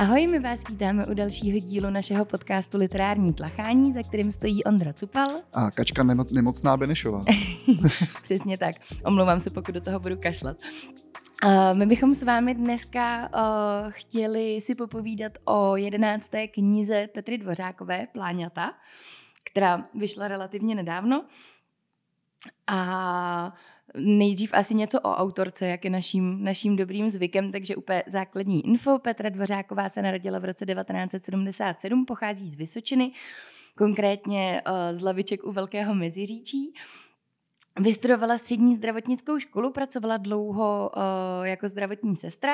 Ahoj, my vás vítáme u dalšího dílu našeho podcastu Literární tlachání, za kterým stojí Ondra Cupal. A Kačka nemo- nemocná Benešová. Přesně tak. Omlouvám se, pokud do toho budu kašlat. Uh, my bychom s vámi dneska uh, chtěli si popovídat o jedenácté knize Petry Dvořákové, Pláňata, která vyšla relativně nedávno. A Nejdřív asi něco o autorce, jak je naším, naším dobrým zvykem, takže úplně základní info. Petra Dvořáková se narodila v roce 1977, pochází z Vysočiny, konkrétně uh, z Laviček u Velkého Meziříčí. Vystudovala střední zdravotnickou školu, pracovala dlouho uh, jako zdravotní sestra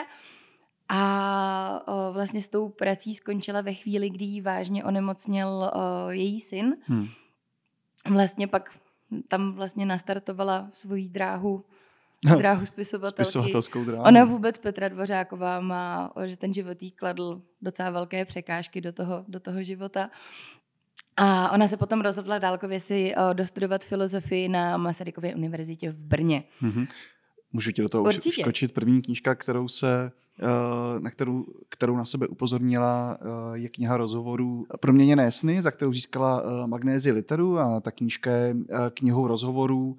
a uh, vlastně s tou prací skončila ve chvíli, kdy vážně onemocněl její syn. Hmm. Vlastně pak tam vlastně nastartovala svoji dráhu dráhu spisovatelky. Spisovatelskou dráhu. Ona vůbec, Petra Dvořáková, má, že ten život jí kladl docela velké překážky do toho, do toho života. A ona se potom rozhodla dálkově si dostudovat filozofii na Masarykově univerzitě v Brně. Mm-hmm. Můžu ti do toho Určitě. už skočit. První knížka, kterou se Eh, na kterou, kterou na sebe upozornila, eh, je kniha rozhovorů Proměněné sny, za kterou získala eh, magnézi literu a ta knížka je knihou rozhovorů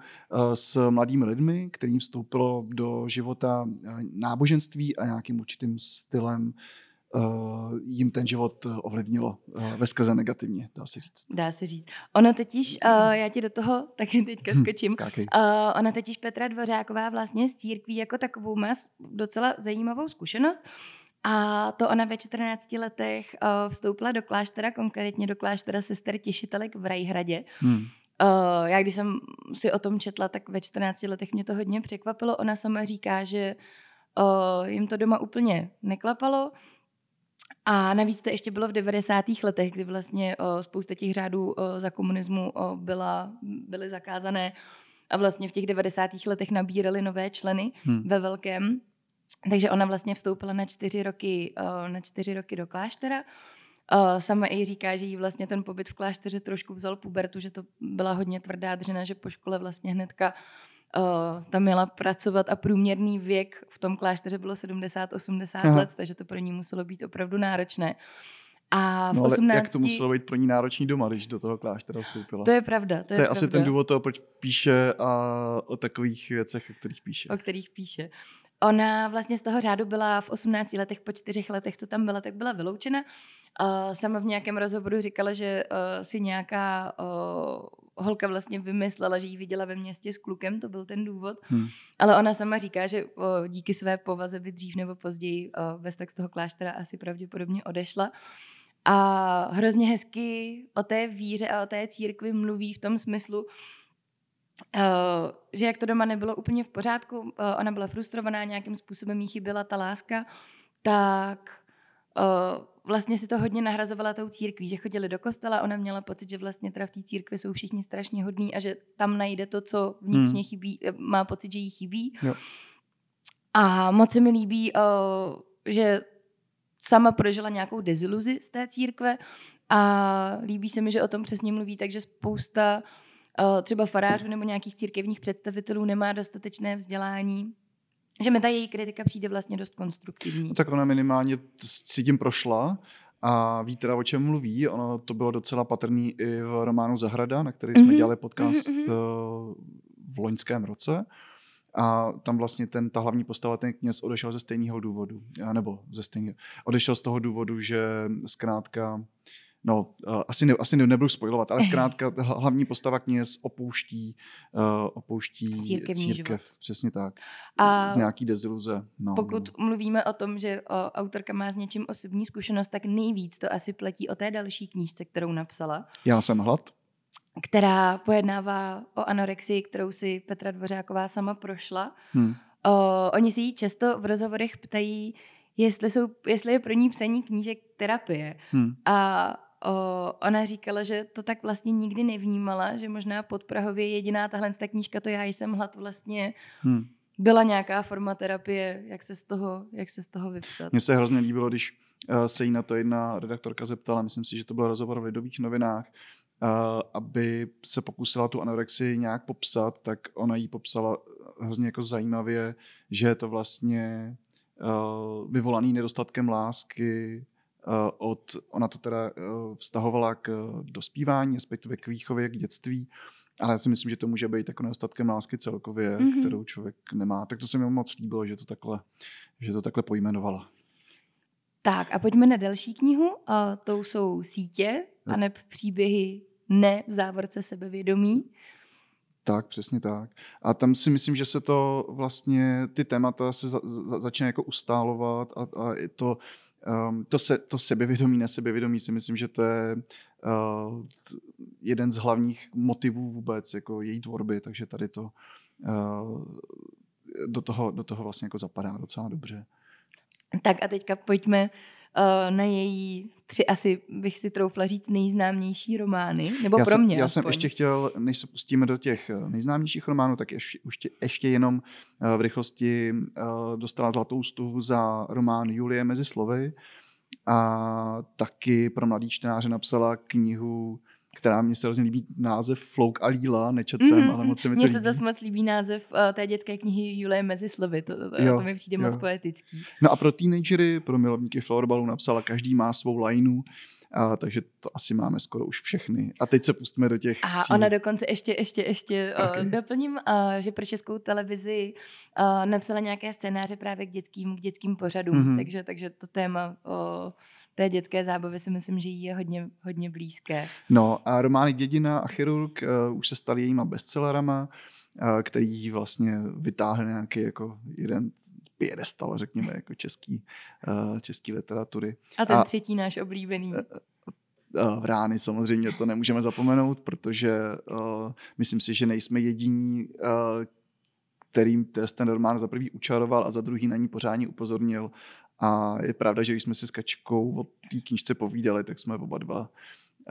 s mladými lidmi, kterým vstoupilo do života náboženství a nějakým určitým stylem uh, jim ten život eh, ovlivnilo uh, ve skrze negativně, dá se říct. Dá se říct. Ono totiž, uh, já ti do toho taky teďka skočím, uh, ona totiž Petra Dvořáková vlastně z církví jako takovou má docela zajímavou zkušenost, a to ona ve 14 letech uh, vstoupila do kláštera, konkrétně do kláštera sester Těšitelek v Rajhradě. Hmm. Uh, já když jsem si o tom četla, tak ve 14 letech mě to hodně překvapilo. Ona sama říká, že uh, jim to doma úplně neklapalo, a navíc to ještě bylo v 90. letech, kdy vlastně o, spousta těch řádů o, za komunismu o, byla, byly zakázané a vlastně v těch 90. letech nabírali nové členy hmm. ve velkém. Takže ona vlastně vstoupila na čtyři roky, na čtyři roky do kláštera. Sama i říká, že jí vlastně ten pobyt v klášteře trošku vzal pubertu, že to byla hodně tvrdá dřina, že po škole vlastně hnedka uh, tam měla pracovat a průměrný věk v tom klášteře bylo 70-80 let, takže to pro ní muselo být opravdu náročné. A v no, 18... jak to muselo být pro ní náročný doma, když do toho kláštera vstoupila? To je pravda. To, to je, je asi ten důvod toho, proč píše a o takových věcech, o kterých píše. O kterých píše. Ona vlastně z toho řádu byla v 18 letech, po čtyřech letech, co tam byla, tak byla vyloučena. Uh, sama v nějakém rozhovoru říkala, že uh, si nějaká uh, holka vlastně vymyslela, že ji viděla ve městě s klukem, to byl ten důvod. Hmm. Ale ona sama říká, že o, díky své povaze by dřív nebo později o, Vestak z toho kláštera asi pravděpodobně odešla. A hrozně hezky o té víře a o té církvi mluví v tom smyslu, Uh, že jak to doma nebylo úplně v pořádku, uh, ona byla frustrovaná, nějakým způsobem jí chyběla ta láska, tak uh, vlastně si to hodně nahrazovala tou církví, že chodili do kostela, ona měla pocit, že vlastně teda v té církvi jsou všichni strašně hodní a že tam najde to, co vnitřně hmm. chybí, eh, má pocit, že jí chybí. Jo. A moc se mi líbí, uh, že sama prožila nějakou deziluzi z té církve a líbí se mi, že o tom přesně mluví, takže spousta uh, třeba farářů nebo nějakých církevních představitelů nemá dostatečné vzdělání že mi ta její kritika přijde vlastně dost konstruktivní. No, tak ona minimálně si tím prošla a ví teda, o čem mluví. Ono to bylo docela patrný i v románu Zahrada, na který jsme mm-hmm. dělali podcast mm-hmm. v loňském roce. A tam vlastně ten, ta hlavní postava, ten kněz, odešel ze stejného důvodu. Nebo ze stejného. Odešel z toho důvodu, že zkrátka no, uh, asi, ne, asi ne, nebudu spojovat, ale zkrátka hlavní postava kněz opouští, uh, opouští Církevní církev. Život. Přesně tak. A z nějaký deziluze. No, pokud no. mluvíme o tom, že o, autorka má s něčím osobní zkušenost, tak nejvíc to asi platí o té další knížce, kterou napsala. Já jsem hlad. Která pojednává o anorexii, kterou si Petra Dvořáková sama prošla. Hmm. O, oni si jí často v rozhovorech ptají, jestli, jsou, jestli je pro ní psaní knížek terapie. Hmm. A O, ona říkala, že to tak vlastně nikdy nevnímala, že možná pod Prahově jediná tahle ta knížka, to já jsem hlad vlastně hmm. byla nějaká forma terapie, jak se z toho, jak se z toho vypsat. Mně se hrozně líbilo, když uh, se jí na to jedna redaktorka zeptala, myslím si, že to byl rozhovor v Lidových novinách, uh, aby se pokusila tu anorexii nějak popsat, tak ona jí popsala hrozně jako zajímavě, že je to vlastně vyvolaný nedostatkem lásky, od, ona to teda vztahovala k dospívání, respektive k výchově, k dětství, ale já si myslím, že to může být jako nedostatkem lásky celkově, mm-hmm. kterou člověk nemá. Tak to se mi moc líbilo, že to takhle, že to takhle pojmenovala. Tak a pojďme na další knihu. A to jsou sítě, no. aneb příběhy ne v závorce sebevědomí. Tak, přesně tak. A tam si myslím, že se to vlastně, ty témata se za, za, začíná jako ustálovat a, a to, um, to, se, to sebevědomí, nesebevědomí si myslím, že to je uh, jeden z hlavních motivů vůbec jako její tvorby, takže tady to uh, do toho, do toho vlastně jako zapadá docela dobře. Tak a teďka pojďme na její tři asi bych si troufla říct nejznámější romány, nebo já pro mě jsem, Já jsem ještě chtěl, než se pustíme do těch eh, nejznámějších románů, tak ještě, ještě, ještě jenom uh, v rychlosti dostala zlatou stuhu za román Julie mezi slovy. A taky pro mladý čtenáře napsala knihu která mě se hrozně líbí název Flouk a Líla, nečet jsem, mm-hmm. ale moc se mi to Mně se zase moc líbí název uh, té dětské knihy Julie mezi slovy, to, to, jo, to mi přijde jo. moc poetický. No a pro teenagery, pro milovníky florbalu napsala Každý má svou lajnu, a, takže to asi máme skoro už všechny. A teď se pustíme do těch. A ona dokonce ještě, ještě, ještě okay. uh, doplním, uh, že pro českou televizi uh, napsala nějaké scénáře právě k dětským, k dětským pořadům. Mm-hmm. Takže, takže to téma uh, té dětské zábavy si myslím, že jí je hodně, hodně blízké. No a romány Dědina a Chirurg uh, už se staly jejíma bestsellerama, uh, který vlastně vytáhl nějaký jako jeden pědestal, řekněme, jako český, uh, český literatury. A ten a, třetí náš oblíbený. Uh, Rány samozřejmě to nemůžeme zapomenout, protože uh, myslím si, že nejsme jediní, uh, kterým ten román za prvý učaroval a za druhý na ní pořádně upozornil a je pravda, že když jsme si s Kačkou o té knížce povídali, tak jsme oba dva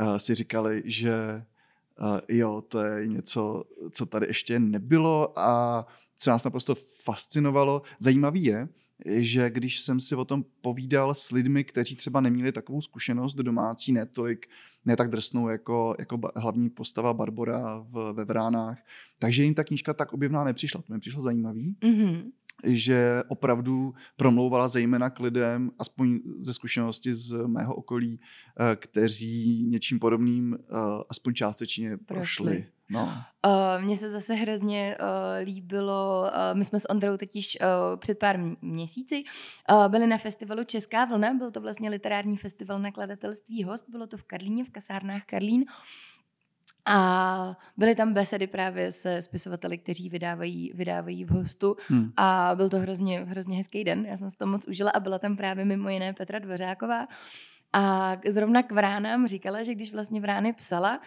uh, si říkali, že uh, jo, to je něco, co tady ještě nebylo a co nás naprosto fascinovalo. Zajímavý je, že když jsem si o tom povídal s lidmi, kteří třeba neměli takovou zkušenost do domácí, ne tolik, ne tak drsnou jako, jako hlavní postava Barbora v, ve Vránách, takže jim ta knížka tak objevná nepřišla. To mi přišlo zajímavý. Mm-hmm že opravdu promlouvala zejména k lidem, aspoň ze zkušenosti z mého okolí, eh, kteří něčím podobným eh, aspoň částečně prošli. prošli. No. Uh, mně se zase hrozně uh, líbilo, uh, my jsme s Ondrou totiž uh, před pár měsíci uh, byli na festivalu Česká vlna, byl to vlastně literární festival nakladatelství Host, bylo to v Karlíně, v kasárnách Karlín. A byly tam besedy právě se spisovateli, kteří vydávají, vydávají v hostu hmm. a byl to hrozně, hrozně hezký den, já jsem si to moc užila a byla tam právě mimo jiné Petra Dvořáková a zrovna k Vránám říkala, že když vlastně Vrány psala,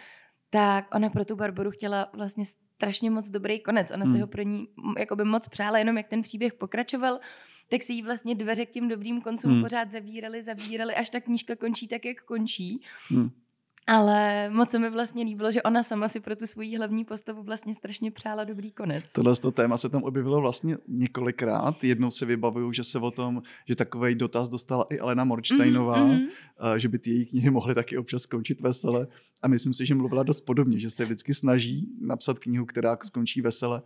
tak ona pro tu Barboru chtěla vlastně strašně moc dobrý konec. Ona hmm. si ho pro ní jakoby moc přála, jenom jak ten příběh pokračoval, tak si jí vlastně dveře k těm dobrým koncům hmm. pořád zavíraly, zavíraly, až ta knížka končí tak, jak končí. Hmm. Ale moc se mi vlastně líbilo, že ona sama si pro tu svoji hlavní postavu vlastně strašně přála dobrý konec. Tohle to téma se tam objevilo vlastně několikrát. Jednou si vybavuju, že se o tom, že takový dotaz dostala i Elena Morčtajnová, mm-hmm. že by ty její knihy mohly taky občas skončit vesele. A myslím si, že mluvila dost podobně, že se vždycky snaží napsat knihu, která skončí vesele.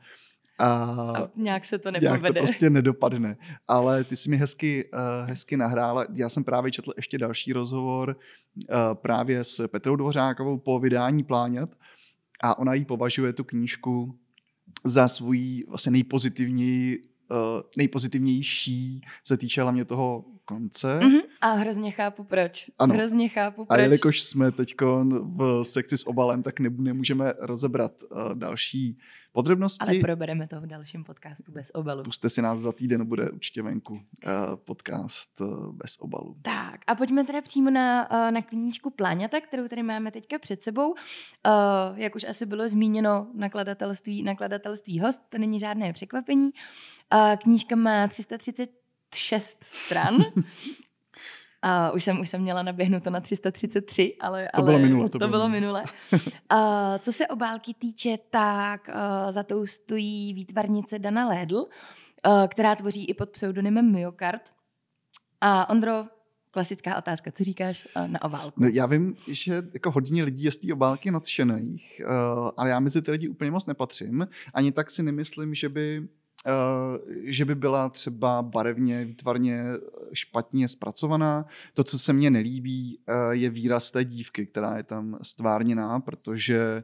A, a nějak se to nepovede. Nějak to prostě nedopadne. Ale ty jsi mi hezky, uh, hezky nahrála. Já jsem právě četl ještě další rozhovor uh, právě s Petrou Dvořákovou po vydání Plánět a ona jí považuje tu knížku za svůj vlastně nejpozitivněji, uh, nejpozitivnější, se týče hlavně toho konce. Mm-hmm. A hrozně chápu proč. Ano. Hrozně chápu proč. A jelikož jsme teď v sekci s obalem, tak nemůžeme rozebrat uh, další podrobnosti. Ale probereme to v dalším podcastu bez obalu. Puste si nás za týden, bude určitě venku uh, podcast uh, bez obalu. Tak a pojďme teda přímo na, uh, na knížku Pláňata, kterou tady máme teďka před sebou. Uh, jak už asi bylo zmíněno, nakladatelství, nakladatelství host, to není žádné překvapení. Uh, knížka má 336 stran. A už jsem, už jsem měla naběhnuto na 333, ale... To ale bylo minule. To, to bylo minule. uh, co se obálky týče, tak uh, za tou stojí výtvarnice Dana Lédl, uh, která tvoří i pod pseudonymem Myokard. A Ondro, klasická otázka, co říkáš uh, na obálku? No, já vím, že jako hodně lidí je z té obálky nadšených, ale já mezi ty lidi úplně moc nepatřím. Ani tak si nemyslím, že by že by byla třeba barevně, výtvarně špatně zpracovaná. To, co se mně nelíbí, je výraz té dívky, která je tam stvárněná, protože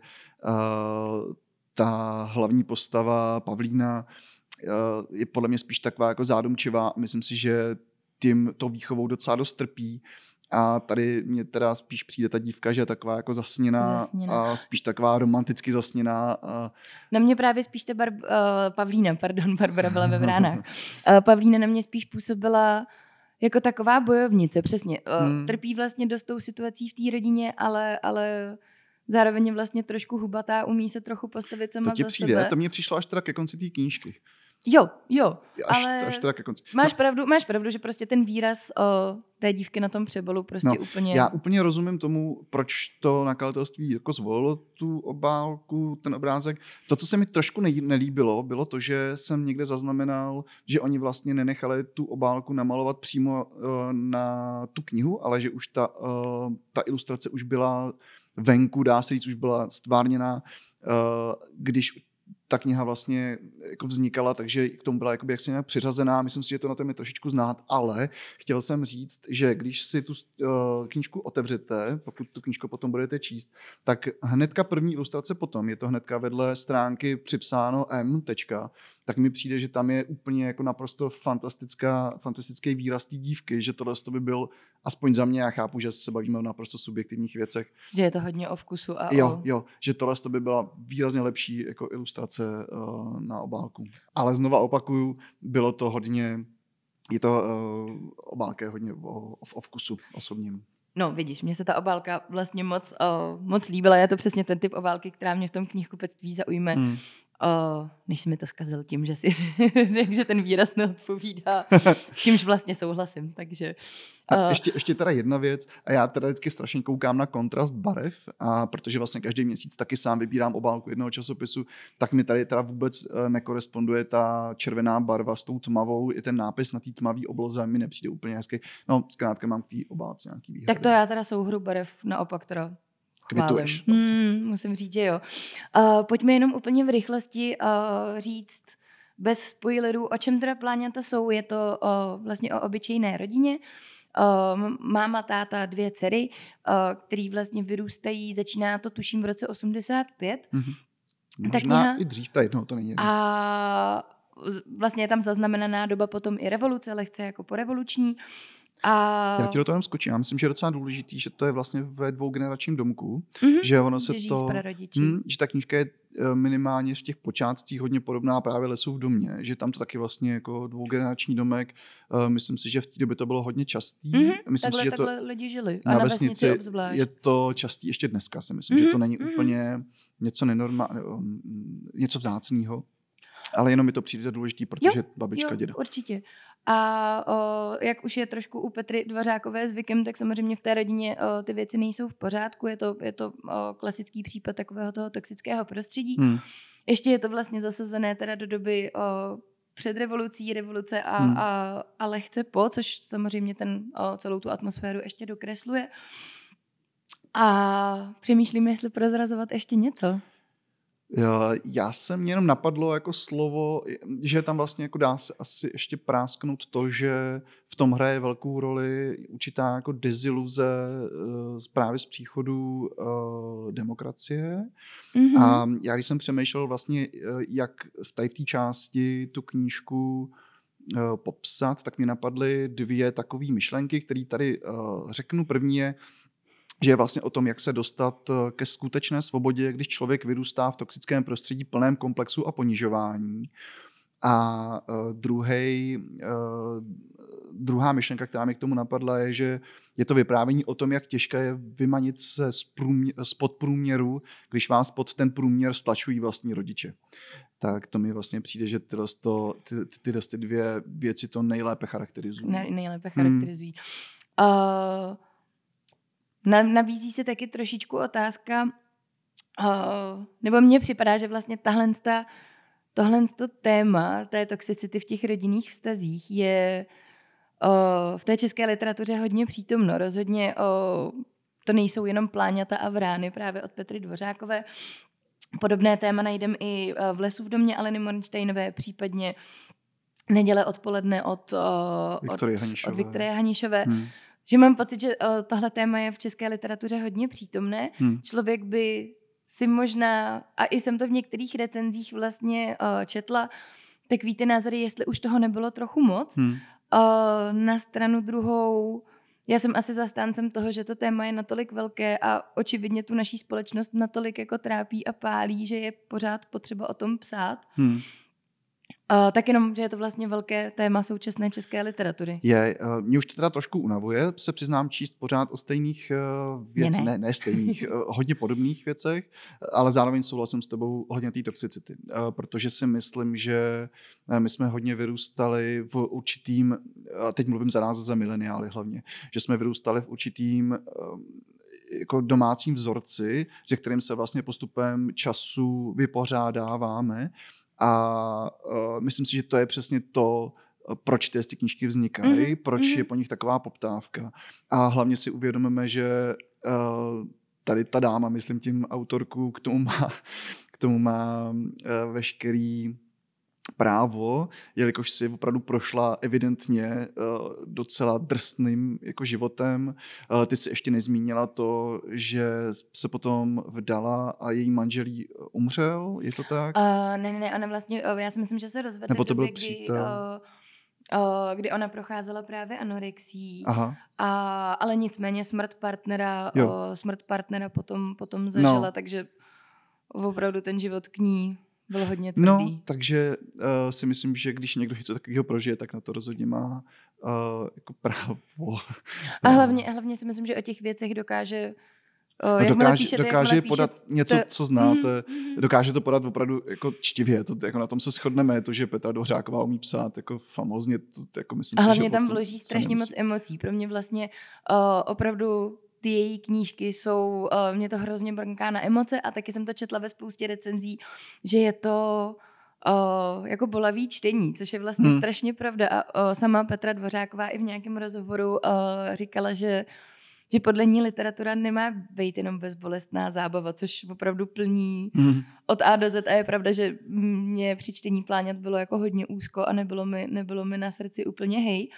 ta hlavní postava Pavlína je podle mě spíš taková jako zádumčivá. Myslím si, že tím to výchovou docela dost trpí. A tady mě teda spíš přijde ta dívka, že je taková jako zasněná, zasněná. a spíš taková romanticky zasněná. A... Na mě právě spíš ta Bar- uh, Pavlína, pardon, Barbara byla ve vránách. uh, Pavlína na mě spíš působila jako taková bojovnice, přesně. Uh, hmm. Trpí vlastně dost tou situací v té rodině, ale, ale zároveň je vlastně trošku hubatá, umí se trochu postavit sama to za přijde, sebe. to mně přišlo až teda ke konci té knížky. Jo, jo. Až, ale až teda ke konci. Máš, no. pravdu, máš pravdu, že prostě ten výraz o té dívky na tom přebolu prostě no, úplně... Já úplně rozumím tomu, proč to nakladatelství jako zvolilo tu obálku, ten obrázek. To, co se mi trošku nelíbilo, bylo to, že jsem někde zaznamenal, že oni vlastně nenechali tu obálku namalovat přímo uh, na tu knihu, ale že už ta, uh, ta ilustrace už byla venku, dá se říct, už byla stvárněná, uh, když ta kniha vlastně jako vznikala, takže k tomu byla jakoby jaksi přiřazená. Myslím si, že to na tom je trošičku znát, ale chtěl jsem říct, že když si tu uh, knížku otevřete, pokud tu knížku potom budete číst, tak hnedka první ilustrace potom, je to hnedka vedle stránky připsáno M. tak mi přijde, že tam je úplně jako naprosto fantastická, fantastický výraz té dívky, že tohle to by byl, aspoň za mě, já chápu, že se bavíme o naprosto subjektivních věcech. Že je to hodně o vkusu a Jo, o... jo, že tohle to by byla výrazně lepší jako ilustrace uh, na obálku. Ale znova opakuju, bylo to hodně, je to uh, obálka je hodně o, o, o vkusu osobním. No, vidíš, mně se ta obálka vlastně moc, uh, moc líbila. Je to přesně ten typ obálky, která mě v tom knihkupectví zaujme. Hmm. Uh, než si mi to zkazil tím, že si řekl, že ten výraz neodpovídá, s čímž vlastně souhlasím, takže... Uh... A ještě, ještě teda jedna věc, a já teda vždycky strašně koukám na kontrast barev, a protože vlastně každý měsíc taky sám vybírám obálku jednoho časopisu, tak mi tady teda vůbec eh, nekoresponduje ta červená barva s tou tmavou, i ten nápis na té tmavé obloze mi nepřijde úplně hezky. No, zkrátka mám k té obálce nějaký výhrady. Tak to já teda souhru barev naopak teda kvituješ. Hmm, musím říct, že jo. Uh, pojďme jenom úplně v rychlosti uh, říct bez spoilerů, o čem teda pláňata jsou. Je to uh, vlastně o obyčejné rodině. Uh, máma, táta, dvě dcery, uh, který vlastně vyrůstají, začíná to tuším v roce 85. Mm-hmm. Možná tak kniha, i dřív, ta jedno, to není. A vlastně je tam zaznamenaná doba potom i revoluce, lehce jako porevoluční. A... Já ti do toho jenom skočím. Já myslím, že je docela důležitý, že to je vlastně ve dvougeneračním domku, mm-hmm. že ono se že to... Hm, že ta knížka je eh, minimálně v těch počátcích hodně podobná právě lesu v domě, že tam to taky vlastně jako dvougenerační domek, uh, myslím si, že v té době to bylo hodně častý. Mm-hmm, myslím takhle, si, že to lidi žili. A na, na vesnici, vesnici obzvlášť. je to častý ještě dneska, si myslím, mm-hmm, že to není mm-hmm. úplně něco nenormálního, něco vzácného. Ale jenom mi to přijde důležitý, protože jo, babička, jo, děda. určitě. A o, jak už je trošku u Petry Dvořákové zvykem, tak samozřejmě v té rodině o, ty věci nejsou v pořádku. Je to, je to o, klasický případ takového toho toxického prostředí. Hmm. Ještě je to vlastně zasazené teda do doby o, před revolucí, revoluce a, hmm. a, a lehce po, což samozřejmě ten, o, celou tu atmosféru ještě dokresluje. A přemýšlím, jestli prozrazovat ještě něco. Já jsem jenom napadlo jako slovo, že tam vlastně jako dá se asi ještě prásknout to, že v tom hraje velkou roli určitá jako deziluze z eh, právě z příchodu uh, demokracie. Mm-hmm. A já když jsem přemýšlel vlastně, eh, jak v té části tu knížku popsat, tak mi napadly dvě takové myšlenky, které tady řeknu. První je, že je vlastně o tom, jak se dostat eh, ke skutečné svobodě, když člověk vyrůstá v toxickém prostředí plném komplexu a ponižování. A uh, druhej, uh, druhá myšlenka, která mi k tomu napadla, je, že je to vyprávění o tom, jak těžké je vymanit se z, průměr, z podprůměru, když vás pod ten průměr stlačují vlastní rodiče. Tak to mi vlastně přijde, že tyhle, to, ty, ty, tyhle ty dvě věci to nejlépe charakterizují. Ne, nejlépe charakterizují. Hmm. Uh Nabízí se taky trošičku otázka, uh, nebo mně připadá, že vlastně tahle ta, tohle to téma té toxicity v těch rodinných vztazích je uh, v té české literatuře hodně přítomno. Rozhodně uh, to nejsou jenom pláňata a vrány právě od Petry Dvořákové, Podobné téma najdeme i v Lesu v domě Aleny Mornsteinové, případně Neděle odpoledne od, Viktorie od, Hanišové. od Viktorie Hanišové. Hmm. Že mám pocit, že tohle téma je v české literatuře hodně přítomné. Hmm. Člověk by si možná, a i jsem to v některých recenzích vlastně četla, tak víte názory, jestli už toho nebylo trochu moc. Hmm. Na stranu druhou já jsem asi zastáncem toho, že to téma je natolik velké a očividně tu naší společnost natolik jako trápí a pálí, že je pořád potřeba o tom psát. Hmm. Uh, tak jenom, že je to vlastně velké téma současné české literatury. Je, uh, mě už to teda trošku unavuje, se přiznám číst pořád o stejných uh, věcech, ne. ne, ne stejných, uh, hodně podobných věcech, ale zároveň souhlasím s tebou ohledně té toxicity, uh, protože si myslím, že uh, my jsme hodně vyrůstali v určitým, a teď mluvím za nás za mileniály hlavně, že jsme vyrůstali v určitým uh, jako domácím vzorci, se kterým se vlastně postupem času vypořádáváme a uh, myslím si, že to je přesně to, proč ty ty knížky vznikají, mm-hmm. proč mm-hmm. je po nich taková poptávka. A hlavně si uvědomíme, že uh, tady ta dáma, myslím tím autorku, k tomu má, k tomu má uh, veškerý právo, jelikož si opravdu prošla evidentně uh, docela drsným jako životem. Uh, ty si ještě nezmínila to, že se potom vdala a její manželí umřel, je to tak? Uh, ne, ne, ne, ona vlastně, já si myslím, že se rozvedla Nebo to byl době, přítel. Kdy, uh, kdy ona procházela právě anorexí, Aha. A, ale nicméně smrt partnera, uh, smrt partnera potom, potom zažila, no. takže opravdu ten život k ní bylo hodně tvrdý. No, takže uh, si myslím, že když někdo něco takového prožije, tak na to rozhodně má uh, jako právo. A hlavně, hlavně si myslím, že o těch věcech dokáže Uh, dokáže, píšete, dokáže podat píšete, něco, co znáte, mm-hmm. dokáže to podat opravdu jako čtivě, to, jako na tom se shodneme, to, že Petra Dohřáková umí psát jako famozně, to, jako myslím A hlavně si, že tam vloží strašně moc emocí, pro mě vlastně uh, opravdu ty její knížky jsou, uh, mě to hrozně brnká na emoce a taky jsem to četla ve spoustě recenzí, že je to uh, jako bolavý čtení, což je vlastně hmm. strašně pravda. A uh, sama Petra Dvořáková i v nějakém rozhovoru uh, říkala, že že podle ní literatura nemá být jenom bezbolestná zábava, což opravdu plní mm. od A do Z a je pravda, že mě při čtení pláňat bylo jako hodně úzko a nebylo mi, nebylo mi na srdci úplně hej.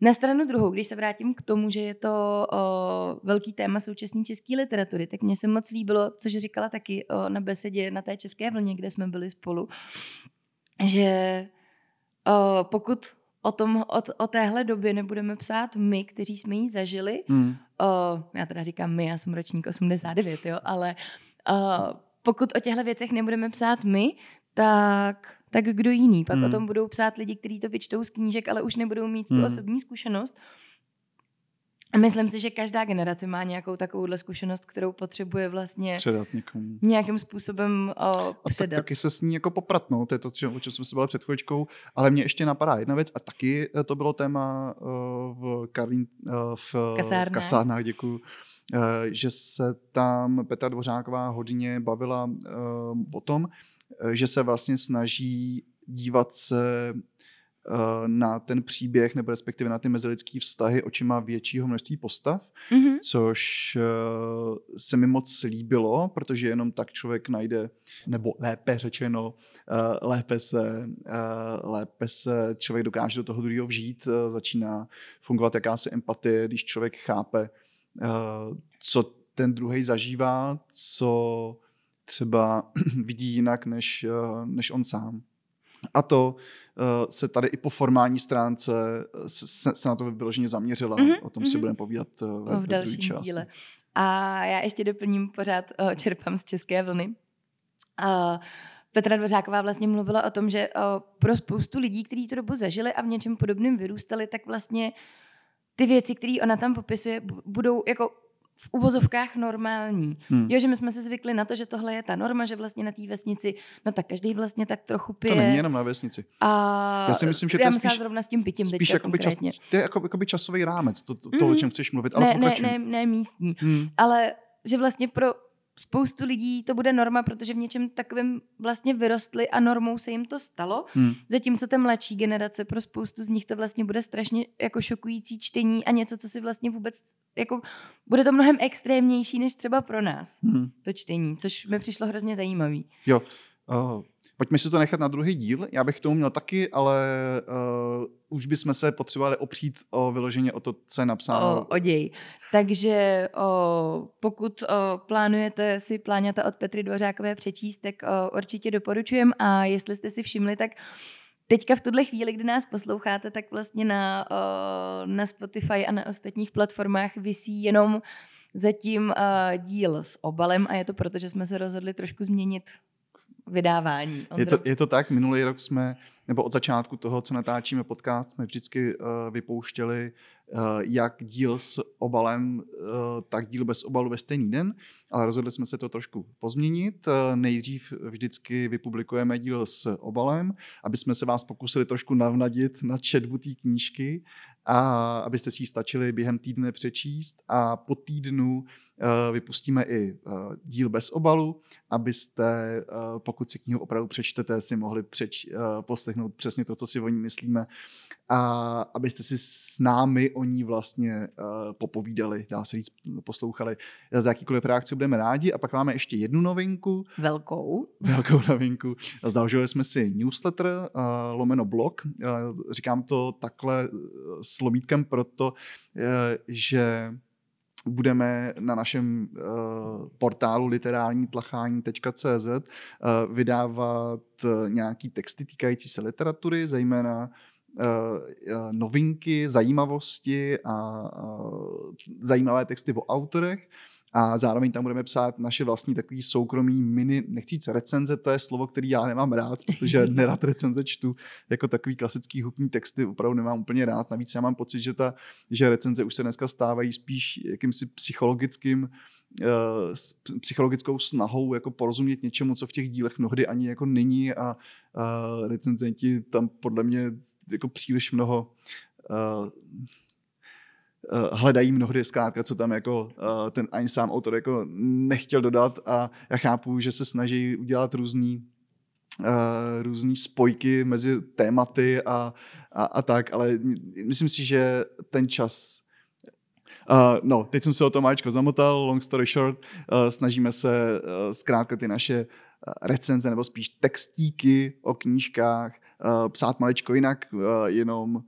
Na stranu druhou, když se vrátím k tomu, že je to o, velký téma současné české literatury, tak mně se moc líbilo, což říkala taky o, na besedě na té české vlně, kde jsme byli spolu, že o, pokud o, tom, o, o téhle době nebudeme psát my, kteří jsme ji zažili, hmm. o, já teda říkám my, já jsem ročník 89, jo, ale o, pokud o těchto věcech nebudeme psát my, tak tak kdo jiný? Pak hmm. o tom budou psát lidi, kteří to vyčtou z knížek, ale už nebudou mít tu hmm. osobní zkušenost. A myslím si, že každá generace má nějakou takovouhle zkušenost, kterou potřebuje vlastně předat někomu. nějakým způsobem o, předat. A tak, taky se s ní jako poprat, no. to je to, o čem jsme se bavili před chvíličkou, ale mě ještě napadá jedna věc a taky to bylo téma uh, v, Karlín, uh, v, v kasárnách, děkuju, uh, že se tam Petra Dvořáková hodně bavila uh, o tom, Eh, že se vlastně snaží dívat se eh, na ten příběh nebo respektive na ty mezilidské vztahy očima většího množství postav, mm-hmm. což eh, se mi moc líbilo, protože jenom tak člověk najde, nebo lépe řečeno, lépe se, lépe se člověk dokáže do toho druhého vžít, začíná fungovat jakási empatie, když člověk chápe, co ten druhý zažívá, co třeba vidí jinak než, eh, než on sám. A to uh, se tady i po formální stránce se, se na to vyloženě zaměřila. Mm-hmm, o tom mm-hmm. si budeme povídat ve, v dalším části. díle. A já ještě doplním, pořád čerpám z české vlny. Uh, Petra Dvořáková vlastně mluvila o tom, že pro spoustu lidí, kteří tu dobu zažili a v něčem podobném vyrůstali, tak vlastně ty věci, které ona tam popisuje, budou jako v uvozovkách normální. Hmm. Jo, že my jsme si zvykli na to, že tohle je ta norma, že vlastně na té vesnici, no tak každý vlastně tak trochu pije. To není jenom na vesnici. A já si myslím, že to já je spíš, zrovna s tím pitím spíš jakoby čas, to je jako, jakoby časový rámec, to, to, to mm. o čem chceš mluvit, ale ne, ne, ne, ne místní. Hmm. Ale že vlastně pro spoustu lidí to bude norma, protože v něčem takovém vlastně vyrostli a normou se jim to stalo. Hmm. Zatímco ta mladší generace, pro spoustu z nich to vlastně bude strašně jako šokující čtení a něco, co si vlastně vůbec, jako bude to mnohem extrémnější než třeba pro nás, Hmm. to čtení, což mi přišlo hrozně zajímavý. Jo. Uh, pojďme si to nechat na druhý díl. Já bych k tomu měl taky, ale uh, už bychom se potřebovali opřít o vyloženě o to, co je napsáno. O, o děj. Takže o, pokud o, plánujete si pláňata od Petry Dvořákové přečíst, tak o, určitě doporučujem a jestli jste si všimli, tak teďka v tuhle chvíli, kdy nás posloucháte, tak vlastně na, na Spotify a na ostatních platformách visí jenom zatím o, díl s obalem a je to proto, že jsme se rozhodli trošku změnit vydávání. Je to, je to tak, minulý rok jsme, nebo od začátku toho, co natáčíme podcast, jsme vždycky uh, vypouštěli uh, jak díl s obalem, uh, tak díl bez obalu ve stejný den, ale rozhodli jsme se to trošku pozměnit. Uh, nejdřív vždycky vypublikujeme díl s obalem, aby jsme se vás pokusili trošku navnadit na četbu té knížky a abyste si ji stačili během týdne přečíst a po týdnu uh, vypustíme i uh, díl bez obalu, abyste, uh, pokud si knihu opravdu přečtete, si mohli přeč, poslechnout přesně to, co si o ní myslíme a abyste si s námi o ní vlastně popovídali, dá se říct, poslouchali. Za jakýkoliv reakci budeme rádi. A pak máme ještě jednu novinku. Velkou. Velkou novinku. Založili jsme si newsletter, lomeno blog. Říkám to takhle s lomítkem proto, že budeme na našem uh, portálu literárnítlachání.cz uh, vydávat uh, nějaký texty týkající se literatury, zejména novinky, zajímavosti a zajímavé texty o autorech. A zároveň tam budeme psát naše vlastní takový soukromý mini, nechci říct recenze, to je slovo, který já nemám rád, protože nerad recenze čtu, jako takový klasický hutný texty opravdu nemám úplně rád. Navíc já mám pocit, že, ta, že recenze už se dneska stávají spíš jakýmsi psychologickým, uh, s psychologickou snahou jako porozumět něčemu, co v těch dílech mnohdy ani jako není a uh, recenzenti tam podle mě jako příliš mnoho uh, hledají mnohdy zkrátka, co tam jako uh, ten ani sám autor jako nechtěl dodat a já chápu, že se snaží udělat různý uh, různý spojky mezi tématy a, a, a tak, ale myslím si, že ten čas Uh, no, teď jsem se o to máčko zamotal, long story short, uh, snažíme se uh, zkrátka ty naše recenze nebo spíš textíky o knížkách uh, psát maličko jinak, uh, jenom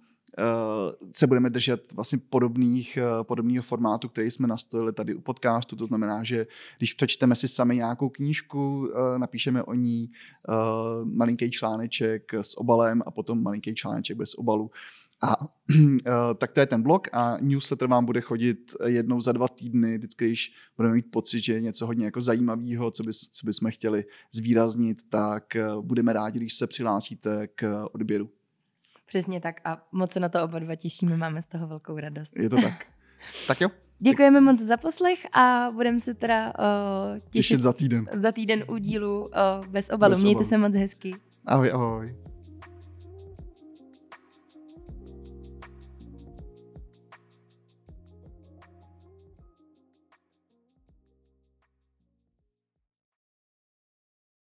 se budeme držet vlastně podobných, podobného formátu, který jsme nastolili tady u podcastu. To znamená, že když přečteme si sami nějakou knížku, napíšeme o ní malinký článeček s obalem a potom malinký článeček bez obalu. A tak to je ten blog a newsletter vám bude chodit jednou za dva týdny, vždycky, když budeme mít pocit, že je něco hodně jako zajímavého, co, bys, co bychom chtěli zvýraznit, tak budeme rádi, když se přihlásíte k odběru. Přesně tak a moc se na to oba dva těšíme, máme z toho velkou radost. Je to tak. tak jo. Děkujeme moc za poslech a budeme se teda uh, těšit, těšit za týden. Za týden u dílu uh, bez obalu. Bez Mějte obalu. se moc hezky. Ahoj, ahoj.